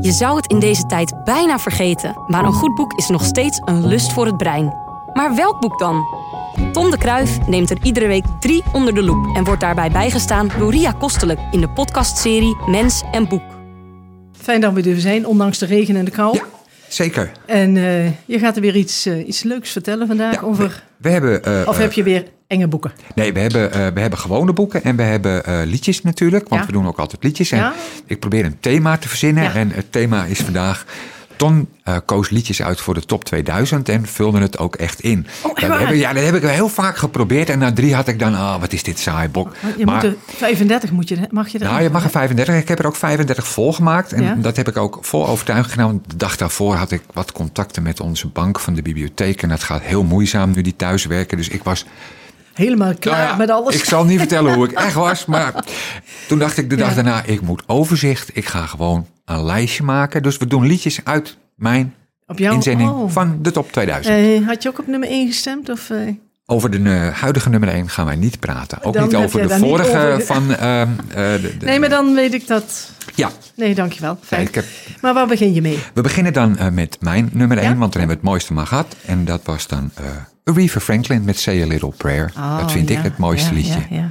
Je zou het in deze tijd bijna vergeten, maar een goed boek is nog steeds een lust voor het brein. Maar welk boek dan? Tom de Kruif neemt er iedere week drie onder de loep en wordt daarbij bijgestaan door Ria Kostelijk in de podcastserie Mens en Boek. Fijn dat we er zijn, ondanks de regen en de kou. Ja, zeker. En uh, je gaat er weer iets, uh, iets leuks vertellen vandaag Ja, over... we, we hebben, uh, of heb je weer enge boeken? Nee, we hebben, we hebben gewone boeken en we hebben liedjes natuurlijk. Want Ja. we doen ook altijd liedjes. En Ja. ik probeer een thema te verzinnen. Ja. En het thema is vandaag... Ton eh, koos liedjes uit voor de top 2000 en vulde het ook echt in. Oh, dat, heb ik, ja, dat heb ik heel vaak geprobeerd. En na drie had ik dan, ah, wat is dit saai bok. Je moet er 35 moet je, mag je er Nou, je mag er 35. Ik heb er ook 35 volgemaakt. En Ja. dat heb ik ook vol overtuiging gedaan. Want De dag daarvoor had ik wat contacten met onze bank van de bibliotheek. En dat gaat heel moeizaam nu die thuis werken. Dus ik was helemaal klaar nou ja, met alles. Ik zal niet vertellen hoe ik echt was. Maar toen dacht ik de dag Ja. daarna, ik moet overzicht. Ik ga gewoon een lijstje maken. Dus we doen liedjes uit mijn Op jou? inzending Oh. van de top 2000. Eh, had je ook op nummer 1 gestemd? Of, eh? Over de eh, huidige nummer 1 gaan wij niet praten. Ook Dan niet over de vorige over- van... ehm, eh, de, de- Nee, maar dan weet ik dat... Ja, Nee, dankjewel. Fijn. heb, Maar waar begin je mee? we beginnen dan met mijn nummer 1, Ja? want dan hebben we het mooiste maar gehad. En dat was dan Aretha Franklin met Say a Little Prayer. dat vind ik Oh, ja, het mooiste ja, liedje. Ja,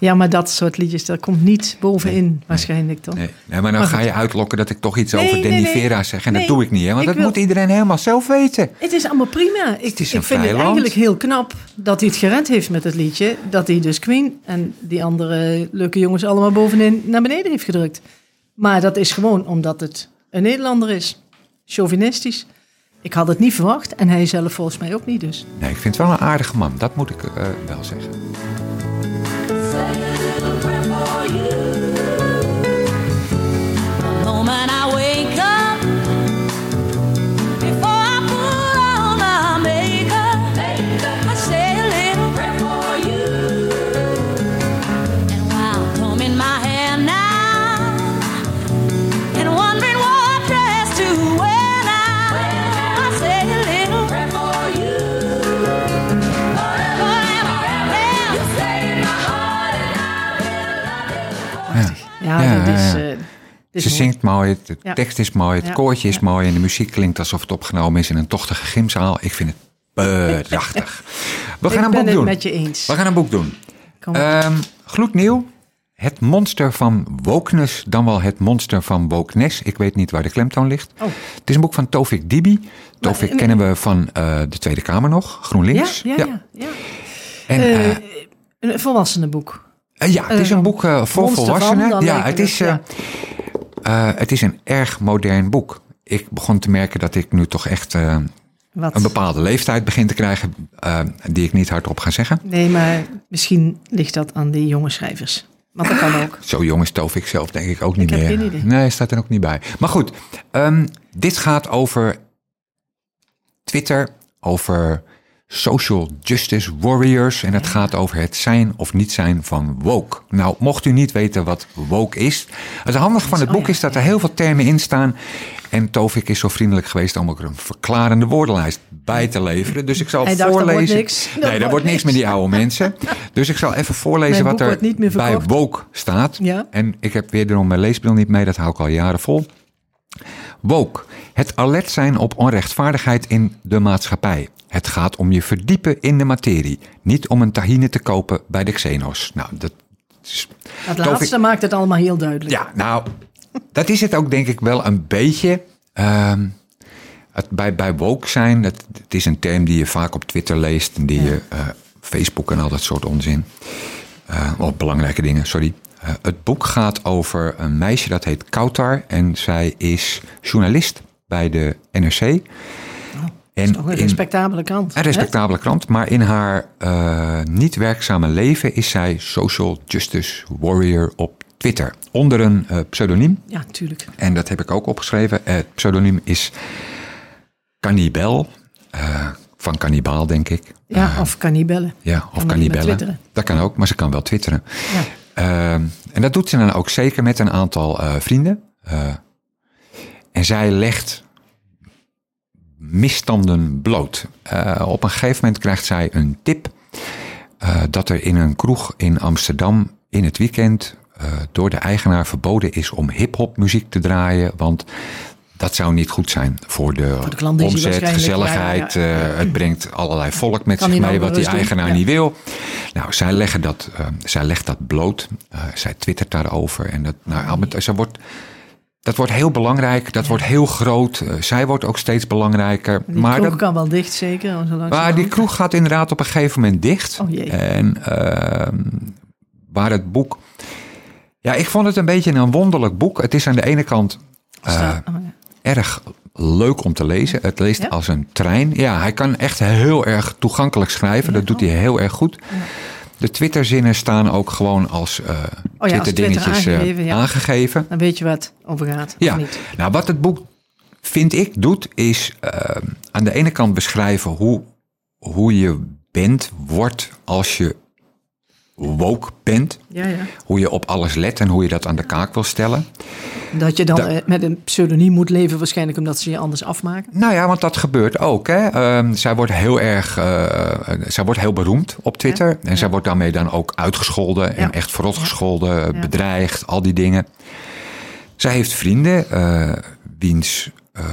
ja, maar dat soort liedjes, dat komt niet bovenin waarschijnlijk, toch? Nee, nee, maar dan Maar ga je uitlokken dat ik toch iets Nee, over Danny. Vera zeg. En Nee, dat doe ik niet, hè? want ik dat wil- moet iedereen helemaal zelf weten. Het is allemaal prima. Ik, is ik vind het land. eigenlijk heel knap dat hij het gered heeft met het liedje. Dat hij dus Queen en die andere leuke jongens allemaal bovenin naar beneden heeft gedrukt. Maar dat is gewoon omdat het een Nederlander is. Chauvinistisch. Ik had het niet verwacht en hij zelf volgens mij ook niet dus. Nee, ik vind het wel een aardige man. Dat moet ik eh, wel zeggen. Ze mooi. zingt mooi, de Ja. tekst is mooi, het koortje is mooi... en de muziek klinkt alsof het opgenomen is in een tochtige gymzaal. Ik vind het prachtig. We gaan Ik een ben boek het doen. met je eens. We gaan een boek doen. Ehm gloednieuw. Het monster van wokeness, dan wel het monster van wokeness. Ik weet niet waar de klemtoon ligt. Oh. Het is een boek van Tovik Dibi. Tovik en- kennen we van eh, de Tweede Kamer nog, ja, GroenLinks. ja, ja. ja. En, Eh, eh, een volwassenenboek. eh, ja, het is een boek eh, voor volwassenen. ja, het, is, eh, het is een erg modern boek. Ik begon te merken dat ik nu toch echt eh, een bepaalde leeftijd begin te krijgen... eh, die ik niet hardop ga zeggen. Nee, maar misschien ligt dat aan die jonge schrijvers. Want dat kan ook. Zo jong is Tovik zelf denk ik ook niet heb meer. geen idee. Nee, staat er ook niet bij. Maar goed, ehm, dit gaat over Twitter, over social justice warriors. En het gaat over het zijn of niet zijn van woke. Nou, mocht u niet weten wat woke is. Het handige van het Oh boek is dat er heel veel termen in staan. En Tovik is zo vriendelijk geweest om ook een verklarende woordenlijst bij te leveren. Dus ik zal Hij dacht, dat wordt voorlezen. niks. Nee, dat wordt niks met die oude mensen. Dus ik zal even voorlezen wat er bij woke staat. Ja. En ik heb wederom mijn leesbril niet mee, dat hou ik al jaren vol. Woke. Het alert zijn op onrechtvaardigheid in de maatschappij. Het gaat om je verdiepen in de materie. Niet om een tahine te kopen bij de Xenos. Nou, dat is... Dat Tovik- laatste maakt het allemaal heel duidelijk. Ja, nou, dat is het ook denk ik wel een beetje. Ehm, het, bij, bij woke zijn, het, het is een term die je vaak op Twitter leest. En die je eh, Facebook en al dat soort onzin. Eh of belangrijke dingen, sorry. Eh, het boek gaat over een meisje dat heet Kautar. En zij is journalist bij de NRC. en Oh, Toch een respectabele kant. een respectabele krant, maar in haar eh, niet werkzame leven is zij social justice warrior op Twitter. Onder een eh, pseudoniem. Ja, tuurlijk. En dat heb ik ook opgeschreven. Het pseudoniem is Cannibel. van Cannibaal, denk ik. Ja, of kannibellen. Ja, of Cannibellen. Dat kan ook, maar ze kan wel twitteren. Ja. Ehm, en dat doet ze dan ook zeker met een aantal eh, vrienden. Eh, en zij legt misstanden bloot. Eh, op een gegeven moment krijgt zij een tip dat er in een kroeg in Amsterdam in het weekend door de eigenaar verboden is om hip-hop muziek te draaien. Want dat zou niet goed zijn voor de, Voor de klandizie omzet, gezelligheid. ja, ja. eh, het brengt allerlei volk met Kan zich mee wat die doen, eigenaar niet wil. Nou, zij, leggen dat, eh, zij legt dat bloot. Eh, zij twittert daarover. En dat, nou, zij wordt, dat wordt heel belangrijk. Dat wordt heel groot. Zij wordt ook steeds belangrijker. Die maar kroeg dat, kan wel dicht, zeker. maar die kroeg gaat inderdaad op een gegeven moment dicht. Oh jee. En ehm, waar het boek. Ja, ik vond het een beetje een wonderlijk boek. Het is aan de ene kant ja. Erg leuk om te lezen. Het leest Ja? als een trein. Ja, hij kan echt heel erg toegankelijk schrijven. Dat doet hij heel erg goed. De Twitterzinnen staan ook gewoon als Oh als Twitter-dingetjes Twitter eh, aangegeven, ja. aangegeven. Dan weet je het over gaat. Ja, niet. nou wat het boek, vind ik, doet, is eh, aan de ene kant beschrijven hoe, hoe je bent, wordt als je woke bent. Ja, ja. Hoe je op alles let en hoe je dat aan de kaak wil stellen. Dat je dan Da- eh, met een pseudoniem moet leven, waarschijnlijk omdat ze je anders afmaken. Nou ja, want dat gebeurt ook. Hè. Ehm, zij wordt heel erg, eh, zij wordt heel beroemd op Twitter. En zij wordt daarmee dan ook uitgescholden en Ja. echt verrot gescholden, Ja. bedreigd, al die dingen. Zij heeft vrienden, eh, wiens eh,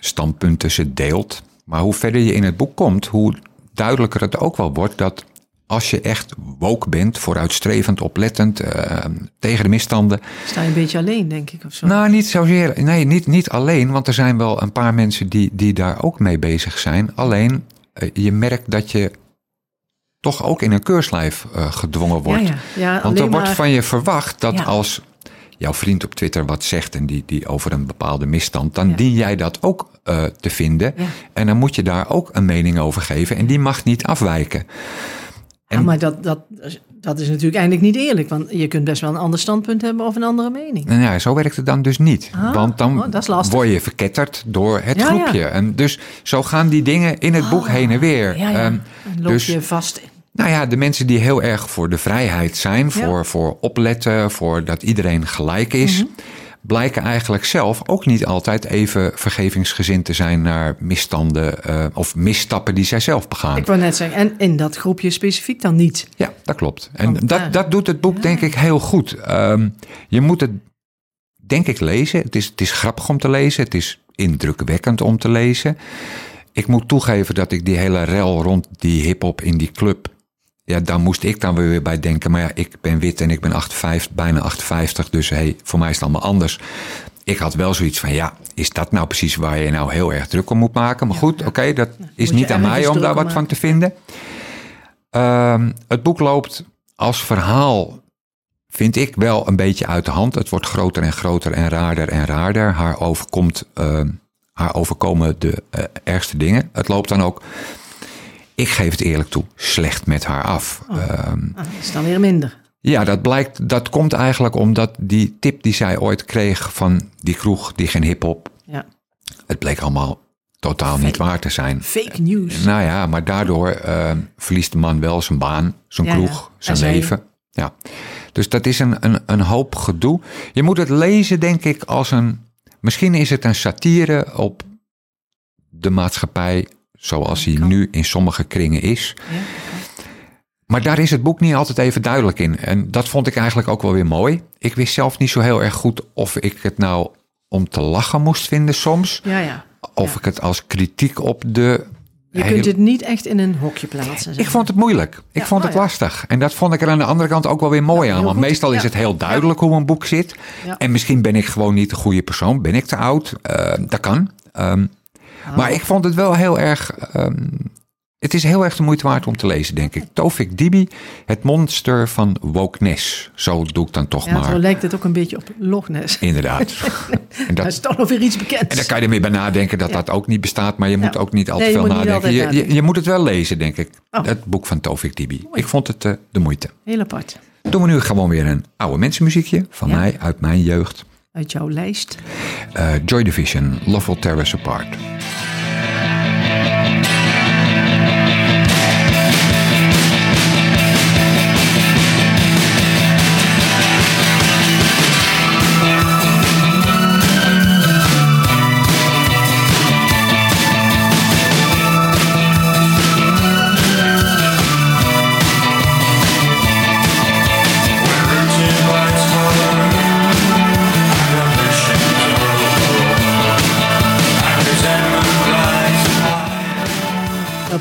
standpunten ze deelt. Maar hoe verder je in het boek komt, hoe duidelijker het ook wel wordt dat als je echt woke bent, vooruitstrevend, oplettend, eh, tegen de misstanden, Sta je een beetje alleen, denk ik, of zo. nou, niet zozeer. Nee, niet, niet alleen. Want er zijn wel een paar mensen die, die daar ook mee bezig zijn. Alleen, eh, je merkt dat je toch ook in een keurslijf eh, gedwongen wordt. ja, ja. ja Want er wordt van je verwacht dat Ja. als jouw vriend op Twitter wat zegt en die, die over een bepaalde misstand, dan Ja. dien jij dat ook te vinden. En dan moet je daar ook een mening over geven. En die mag niet afwijken. Ja, maar dat, dat, dat is natuurlijk eigenlijk niet eerlijk. Want je kunt best wel een ander standpunt hebben of een andere mening. Nou ja, zo werkt het dan dus niet. Ah, Want dan oh, word je verketterd door het Ja, groepje. ja. En dus zo gaan die dingen in het boek heen en weer. Ja. Ehm, loop dus- je vast in. nou ja, de mensen die heel erg voor de vrijheid zijn, voor, voor opletten, voor dat iedereen gelijk is, Mhm. Blijken eigenlijk zelf ook niet altijd even vergevingsgezind te zijn naar misstanden eh, of misstappen die zij zelf begaan. Ik wou net zeggen, en in dat groepje specifiek dan niet. Ja, dat klopt. En dat, ja. dat doet het boek denk ik heel goed. Ehm, je moet het, denk ik, lezen. Het is, het is grappig om te lezen. Het is indrukwekkend om te lezen. Ik moet toegeven dat ik die hele rel rond die hip-hop in die club. Ja, daar moest ik dan weer bij denken. Maar ja, ik ben wit en ik ben 58, bijna 58. Dus hey, voor mij is het allemaal anders. Ik had wel zoiets van, ja, is dat nou precies waar je nou heel erg druk om moet maken? Maar goed, oké, dat is je niet aan mij om daar wat van te vinden. Ehm, het boek loopt als verhaal, vind ik wel een beetje uit de hand. Het wordt groter en groter en raarder en raarder. Haar, overkomt, ehm, haar overkomen de eh, ergste dingen. Het loopt dan ook, ik geef het eerlijk toe, slecht met haar af. Ehm, Ah, dat is dan weer minder. ja, dat blijkt, dat komt eigenlijk omdat die tip die zij ooit kreeg van die kroeg die geen hip-hop, Ja. het bleek allemaal totaal niet waar te zijn. Fake news. Nou ja, maar daardoor eh, verliest de man wel zijn baan, zijn Ja, ja. kroeg, zijn En zij- leven. Ja. Dus dat is een, een, een hoop gedoe. Je moet het lezen, denk ik, als een. Misschien is het een satire op de maatschappij zoals die nu in sommige kringen is. Ja, Maar daar is het boek niet altijd even duidelijk in. En dat vond ik eigenlijk ook wel weer mooi. Ik wist zelf niet zo heel erg goed of ik het nou om te lachen moest vinden soms. ja. ja. Of ik het als kritiek op de. Je hele- kunt het niet echt in een hokje plaatsen. zeg Ik vond het moeilijk. Ik vond oh het ja. lastig. En dat vond ik er aan de andere kant ook wel weer mooi aan. Want goed. meestal is het heel duidelijk hoe een boek zit. En misschien ben ik gewoon niet de goede persoon. Ben ik te oud? Eh, dat kan. Ehm, Oh. Maar ik vond het wel heel erg... ehm, het is heel erg de moeite waard om te lezen, denk ik. Tofik Dibi, het monster van wokeness. Zo doe ik dan toch Ja, maar. zo lijkt het ook een beetje op Loch Ness. Inderdaad. en, Dat is toch nog weer iets bekends. en daar kan je er weer bij nadenken dat dat ook niet bestaat. Maar je moet Ja. ook niet al te Nee, veel nadenken. Je, je, nadenken. je moet het wel lezen, denk ik. Oh. Het boek van Tofik Dibi. Ik vond het eh, de moeite. Heel apart. Doen we nu gewoon weer een oude mensenmuziekje van mij uit mijn jeugd. Uit jouw lijst. Eh, Joy Division, Love Will Tear Us Apart.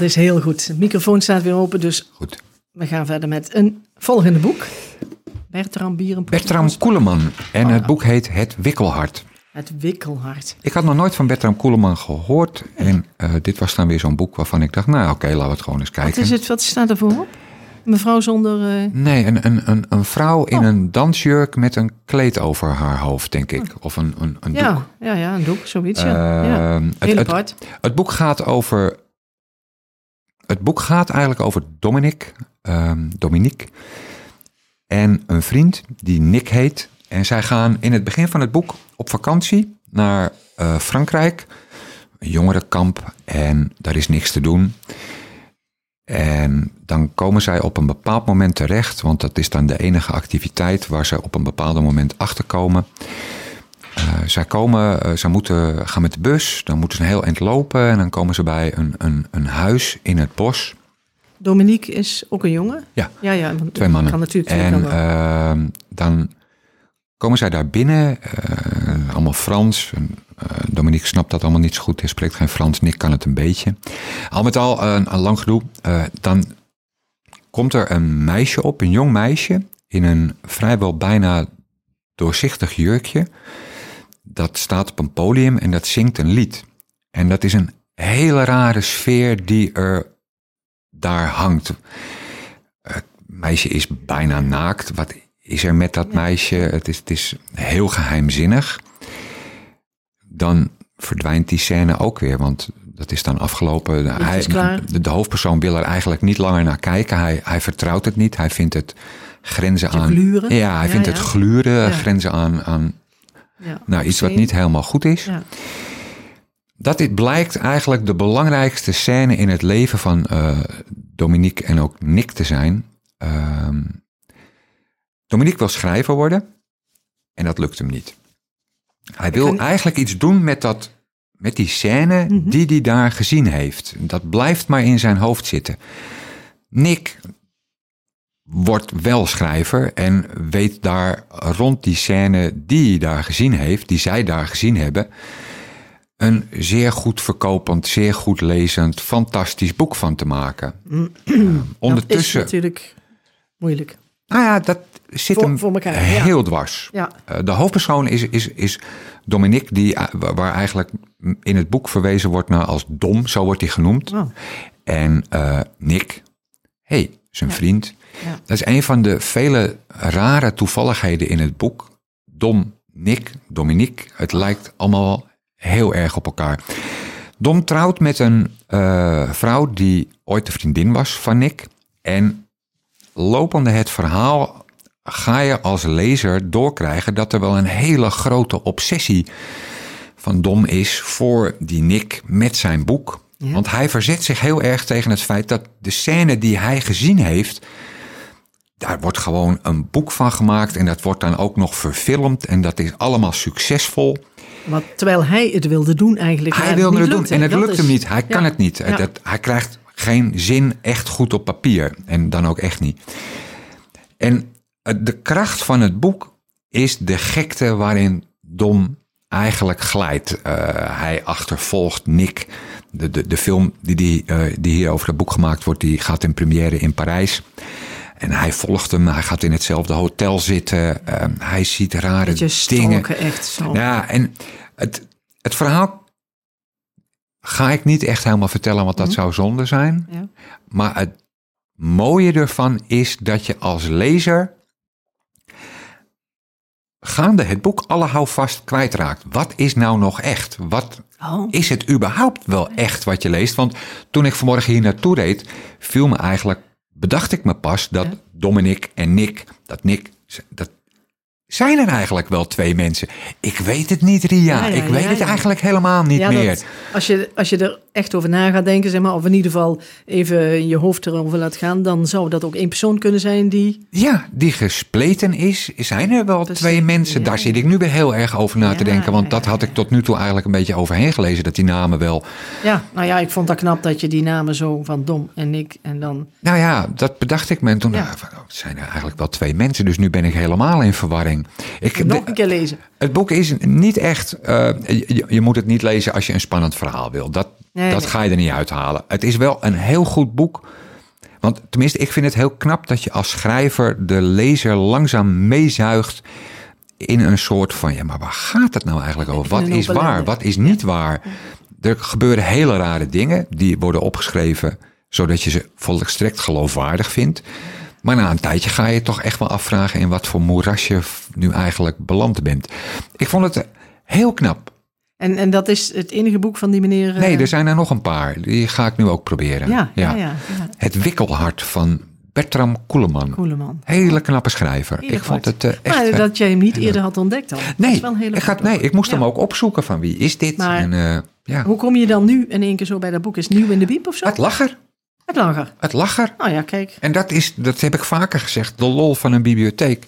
Is heel goed. De microfoon staat weer open, dus Goed. we gaan verder met een volgende boek. Bertram Bierenpoot. Bertram Koeleman. En het boek heet Het Wikkelhart. Het Wikkelhart. Ik had nog nooit van Bertram Koeleman gehoord. En eh, dit was dan weer zo'n boek waarvan ik dacht, nou oké, laten we het gewoon eens kijken. Wat is het? Wat staat er voor op? Mevrouw zonder... eh, Nee, een, een, een, een vrouw in Oh. een dansjurk met een kleed over haar hoofd, denk ik. Of een, een, een doek. ja, ja, ja, een doek, zoiets. Ja. ja. Ehm, het, het, het boek gaat over. Het boek gaat eigenlijk over Dominic, ehm, Dominique. En een vriend die Nick heet. En zij gaan in het begin van het boek op vakantie naar eh, Frankrijk. Een jongerenkamp. En daar is niks te doen. En dan komen zij op een bepaald moment terecht. Want dat is dan de enige activiteit waar ze op een bepaald moment achterkomen. Eh, zij komen, eh, zij moeten gaan met de bus, dan moeten ze een heel eind lopen en dan komen ze bij een, een, een huis in het bos. Dominique is ook een jongen? Ja, Ja, ja. want twee mannen. Kan natuurlijk en ehm, dan komen zij daar binnen, eh, allemaal Frans. Eh, Dominique snapt dat allemaal niet zo goed, hij spreekt geen Frans, Nick kan het een beetje. Al met al een, een lang gedoe. Eh, dan komt er een meisje op, een jong meisje, in een vrijwel bijna doorzichtig jurkje. Dat staat op een podium en dat zingt een lied. En dat is een hele rare sfeer die er daar hangt. Het meisje is bijna naakt. Wat is er met dat meisje? Het is, het is heel geheimzinnig. Dan verdwijnt die scène ook weer, want dat is dan afgelopen. Is de, de hoofdpersoon wil er eigenlijk niet langer naar kijken. Hij, hij vertrouwt het niet. Hij vindt het grenzen aan. gluren. Ja, hij Ja, vindt ja. het gluren, Ja. grenzen aan, aan ja. nou, iets wat niet helemaal goed is. Ja. Dat dit blijkt eigenlijk de belangrijkste scène in het leven van eh, Dominique en ook Nick te zijn. Ehm, Dominique wil schrijver worden en dat lukt hem niet. Hij wil eigenlijk iets doen met, dat, met die scène Mhm. die hij daar gezien heeft. Dat blijft maar in zijn hoofd zitten. Nick wordt wel schrijver en weet daar rond die scène die hij daar gezien heeft, die zij daar gezien hebben, een zeer goed verkopend, zeer goed lezend, fantastisch boek van te maken. Uh, Dat is ondertussen, natuurlijk moeilijk. nou ja, dat zit Voor- hem voor elkaar, ja. heel dwars. Ja. Uh, de hoofdpersoon is, is, is Dominique, die, uh, wa- waar eigenlijk in het boek verwezen wordt naar als dom, zo wordt hij genoemd. Oh. En eh, Nick, hey, zijn vriend. Ja. Dat is een van de vele rare toevalligheden in het boek. Dom, Nick, Dominique, het lijkt allemaal heel erg op elkaar. Dom trouwt met een eh, vrouw die ooit de vriendin was van Nick. En lopende het verhaal ga je als lezer doorkrijgen dat er wel een hele grote obsessie van Dom is voor die Nick met zijn boek. Want hij verzet zich heel erg tegen het feit dat de scène die hij gezien heeft, daar wordt gewoon een boek van gemaakt en dat wordt dan ook nog verfilmd en dat is allemaal succesvol. Want terwijl hij het wilde doen eigenlijk. Hij wilde het doen en het Dat lukt is- hem niet. Hij Ja. kan het niet. Ja. Dat, hij krijgt geen zin echt goed op papier en dan ook echt niet. En eh, de kracht van het boek is de gekte waarin Dom eigenlijk glijdt. Eh, hij achtervolgt Nick. De, de, de film die, die, eh, die hier over het boek gemaakt wordt, die gaat in première in Parijs. En hij volgt hem, hij gaat in hetzelfde hotel zitten. eh, hij ziet rare Beetje dingen. stalken echt. Ja, en het, het verhaal ga ik niet echt helemaal vertellen, want dat zou zonde zijn. Ja. Maar het mooie ervan is dat je als lezer gaande het boek alle houvast kwijtraakt. Wat is nou nog echt? Wat Oh. is het überhaupt wel echt wat je leest? Want toen ik vanmorgen hier naartoe reed, viel me eigenlijk, bedacht ik me pas dat Ja. Dominic en Nick, dat Nick, dat zijn er eigenlijk wel twee mensen. Ik weet het niet, Ria. Ja, ja, ik weet het eigenlijk helemaal niet meer. dat, als, je, als je er echt over na gaat denken, zeg maar, of in ieder geval even in je hoofd erover laat gaan, dan zou dat ook één persoon kunnen zijn die. Ja, die gespleten is, zijn er wel Precies, twee mensen. ja. Daar zit ik nu weer heel erg over na te denken. Want ja, dat had ik ja. tot nu toe eigenlijk een beetje overheen gelezen. Dat die namen wel. Ja, nou ja, ik vond dat knap dat je die namen zo van Dom en Nick en dan. Nou ja, dat bedacht ik me. En toen ik oh, het zijn er eigenlijk wel twee mensen. Dus nu ben ik helemaal in verwarring. Ik, Nog een keer lezen. Het boek is niet echt. eh, je, je moet het niet lezen als je een spannend verhaal wil. Dat, Nee, dat nee. ga je er niet uithalen. Het is wel een heel goed boek. Want tenminste, ik vind het heel knap dat je als schrijver de lezer langzaam meezuigt in een soort van: ja, maar waar gaat het nou eigenlijk over? Wat is waar? Wat is niet waar? Er gebeuren hele rare dingen die worden opgeschreven zodat je ze volstrekt geloofwaardig vindt. Maar na een tijdje ga je toch echt wel afvragen in wat voor moeras je nu eigenlijk beland bent. Ik vond het heel knap. En, en dat is het enige boek van die meneer... eh, Nee, er zijn er nog een paar. Die ga ik nu ook proberen. Ja, ja, ja. ja. Het Wikkelhart van Bertram Koeleman. Koeleman. Hele knappe schrijver. Ik vond het eh, echt... Maar eh, dat jij hem niet eerder had ontdekt al. Nee, is wel ik, ga, nee, ik moest Ja. hem ook opzoeken van wie is dit? Maar- en, eh, ja. Hoe kom je dan nu in één keer zo bij dat boek? Is het nieuw in de biep of zo? Het lacher. Het lager. Het lacher. Nou ja, kijk. En dat is, dat heb ik vaker gezegd, de lol van een bibliotheek.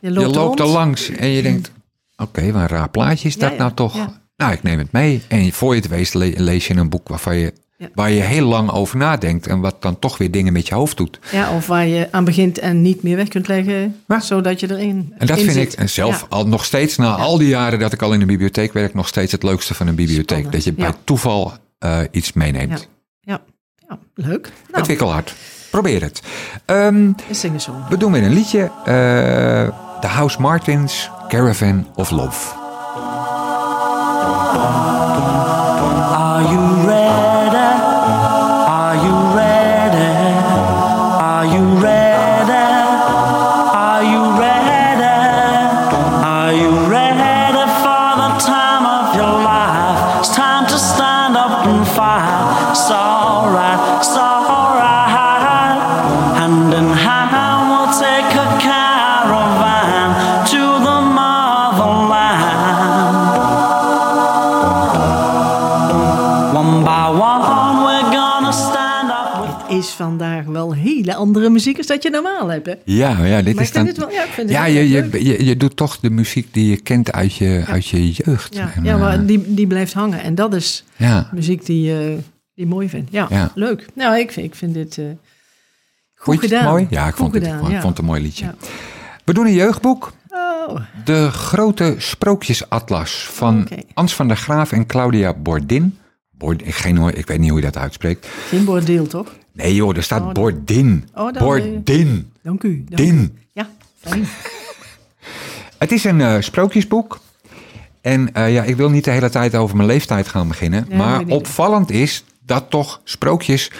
Je je loopt, er langs en je denkt, oké, wat een raar plaatje is dat ja, nou toch? Nou, ik neem het mee. En voor je het weet le- lees je een boek waarvan je, Ja. waar je heel lang over nadenkt. En wat dan toch weer dingen met je hoofd doet. Ja, of waar je aan begint en niet meer weg kunt leggen, Ja. zodat je erin En dat in vind zit. ik zelf Ja. al nog steeds, na al die jaren dat ik al in de bibliotheek werk, nog steeds het leukste van een bibliotheek. Spannend, Dat je bij toeval eh, iets meeneemt. Ja. Ja. leuk. Nou, Het wikkelhard. Probeer het. We zo. we doen weer een liedje. eh The House Martins, Caravan of Love. fire. Andere muziek als dat je normaal hebt, hè? Ja, ja, dit Maar is ik vind dan. het wel- ja, ik vind het ja, je, je, je, je doet toch de muziek die je kent uit je, uit je jeugd. Ja, En, ja maar die, die blijft hangen. En dat is ja. muziek die, eh, die mooi vind. Ja, leuk. Nou, ik vind, ik vind dit eh, goed je het gedaan. mooi? Ja, ik Goed vond, het, gedaan, ja. vond het een mooi liedje. We doen een jeugdboek. Oh, De grote sprookjesatlas van Oké. Ans van der Graaf en Claudia Bordin. Bord, ik, geen, hoor- ik weet niet hoe je dat uitspreekt. geen bordeel, toch? Nee joh, er staat Oh, Bordin. Oh, dan- Bordin. Dank u. dank Din. u. Ja, fijn. Het is een eh, sprookjesboek. En eh, ja, ik wil niet de hele tijd over mijn leeftijd gaan beginnen. Nee, maar opvallend is dat toch sprookjes.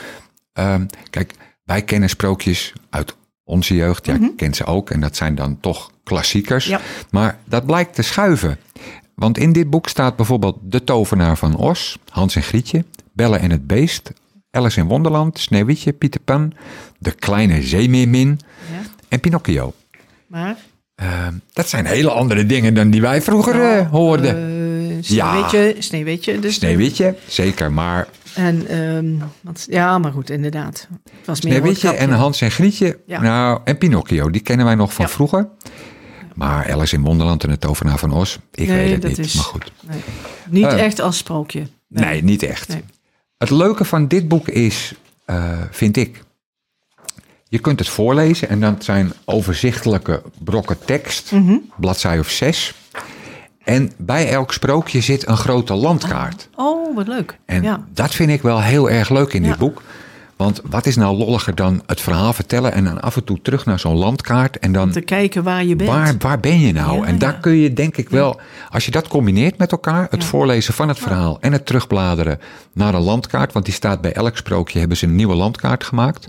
ehm, kijk, wij kennen sprookjes uit onze jeugd. Ja, ik ken ze ook. En dat zijn dan toch klassiekers. Ja. Maar dat blijkt te schuiven. Want in dit boek staat bijvoorbeeld De Tovenaar van Os, Hans en Grietje, Belle en het Beest, Alice in Wonderland, Sneeuwwitje, Pieter Pan, De Kleine Zeemeermin Ja. en Pinocchio. Maar... Ehm, dat zijn hele andere dingen dan die wij vroeger eh, hoorden. Eh, Ja. Sneeuwwitje, Sneeuwwitje. Dus Sneeuwwitje, zeker, maar En, ehm, ja, maar goed, inderdaad. Het was meer Sneeuwwitje grapje. en Hans en Grietje, Ja. nou, en Pinocchio, die kennen wij nog van Ja. vroeger. Maar Alice in Wonderland en de Tovenaar van Os, ik Nee, weet het niet, is- maar goed. Nee. Niet Eh. echt als sprookje. Nee, niet echt. Nee. Het leuke van dit boek is, eh, vind ik, je kunt het voorlezen en dat zijn overzichtelijke brokken tekst, Mhm. bladzij of zes. En bij elk sprookje zit een grote landkaart. Oh, wat leuk. En ja. dat vind ik wel heel erg leuk in dit boek. Want wat is nou lolliger dan het verhaal vertellen en dan af en toe terug naar zo'n landkaart en dan Te kijken waar je bent. waar, waar ben je nou? Ja, en daar ja. kun je denk ik wel, als je dat combineert met elkaar, het voorlezen van het verhaal en het terugbladeren naar een landkaart, want die staat bij elk sprookje, hebben ze een nieuwe landkaart gemaakt.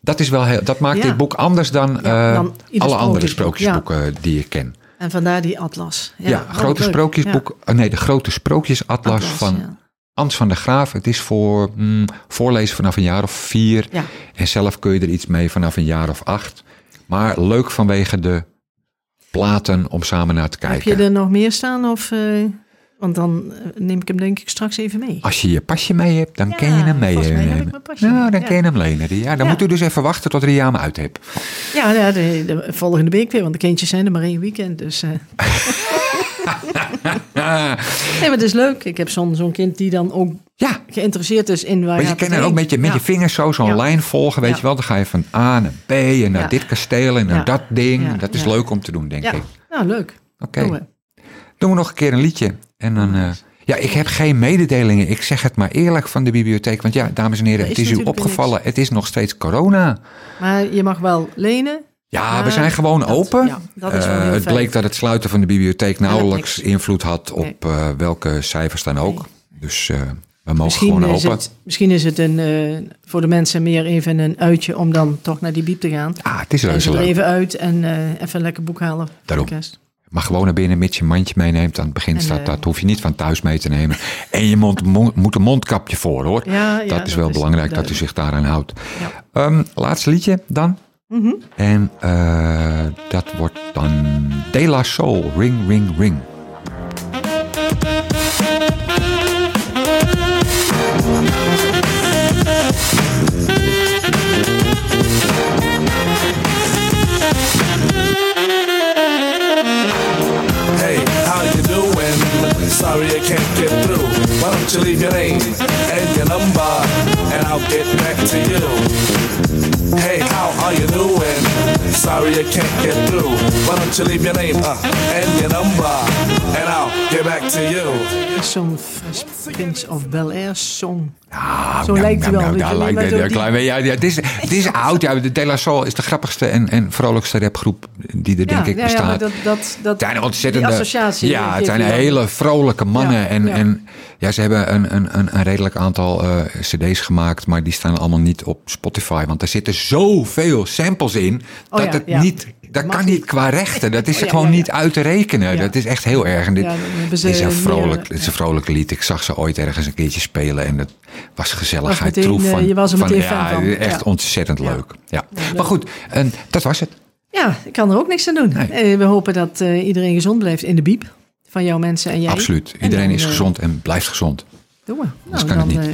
Dat, is wel heel, dat maakt dit boek anders dan, eh, dan alle andere sprookjesboek, sprookjesboeken die je ken. En vandaar die atlas. Ja, Ja, oh, grote sprookjesboek, eh, nee, de grote sprookjesatlas Atlas, van ja. Ans van der Graaf. Het is voor mm, voorlezen vanaf een jaar of vier. Ja. En zelf kun je er iets mee vanaf een jaar of acht. Maar leuk vanwege de platen om samen naar te Heb kijken. je er nog meer staan? Of, eh, want dan eh, neem ik hem denk ik straks even mee. Als je je pasje mee hebt, dan Ja, kun je hem mee heb nemen. mijn pasje Nou, dan ja. kun je hem lenen. Ja, dan moet u dus even wachten tot Ria hem uit hebt. Ja, ja de, de volgende week weer. Want de kindjes zijn er maar één weekend. Dus, eh. nee, maar het is leuk. Ik heb zo'n zo'n kind die dan ook Ja, geïnteresseerd is in waar maar je kan er ook met je, met Ja. je vingers zo zo'n Ja. lijn volgen, weet Ja. je wel. Dan ga je van A naar B en naar Ja. dit kasteel en naar Ja. dat ding. Ja, Dat is ja. leuk om te doen, denk Ja, ik. nou leuk. Oké. Doen we. doen we nog een keer een liedje. En dan, eh, ja, ik heb geen mededelingen. Ik zeg het maar eerlijk van de bibliotheek. Want ja, dames en heren, Er het is is u opgevallen. Het is nog steeds corona. Maar je mag wel lenen. Ja, we zijn gewoon dat- open. ja, dat is wel Eh, het bleek dat het sluiten van de bibliotheek nauwelijks invloed had op Nee. eh, welke cijfers dan ook. Dus eh, we mogen Misschien gewoon open. het, misschien is het een, voor de mensen meer even een uitje om dan toch naar die biep te gaan. Ah, het is reuze ze leuk. even uit en even een lekker boek halen. Daarom. Maar gewoon naar binnen, mits je mandje meeneemt. Aan het begin En, staat dat. hoef je niet van thuis mee te nemen. En je mond, mo- moet een mondkapje voor, hoor. Ja, ja, dat is wel belangrijk dat u zich daaraan houdt. Ehm, laatste liedje dan. Mhm. En eh, dat wordt dan De La Soul, Ring, Ring, Ring. Hey, how you doing? Sorry I can't get through. Why don't you leave your name and your number, and I'll get back to you. Hey, how are you doing? Sorry I can't get through. Why don't you leave your name uh, and your number, and I'll get back to you. zo'n Prince of Bel-Air song. Ah, Zo lijkt hij wel, Ja, nee, lijkt hij die- klein beetje. Ja, ja, het is, het is oud. Ja, de La Soul is de grappigste en, en vrolijkste rapgroep die er denk ik ja, bestaat. Ja, maar dat, dat, dat, Het zijn ontzettende. associatie. Ja, het zijn hele vrolijke mannen. Ja, en, ja. en ja, ze hebben een, een, een, een redelijk aantal eh, CD's gemaakt, maar die staan allemaal niet op Spotify. Want er zitten zoveel samples in Oh dat ja, het ja. niet. Dat kan niet. niet qua rechten. Dat is Oh ja, gewoon ja, ja. niet uit te rekenen. Dat is echt heel erg. En dit ze is een vrolijk, het is een vrolijk lied. Ik zag ze ooit ergens een keertje spelen en dat was gezelligheid Was meteen, troef. eh, Van, je was er van, meteen van. Echt ontzettend leuk. Ja. Maar goed, en dat was het. Ja, ik kan er ook niks aan doen. Nee. Eh, we hopen dat eh, iedereen gezond blijft in de biep. Van jouw mensen en jij. Absoluut. En Iedereen dan, is gezond en blijft gezond. Doen we. Nou, kan het dan, niet.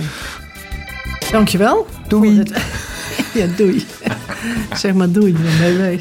eh, dankjewel. Doei. het- ja, doei. zeg maar doei, dan ben je weg.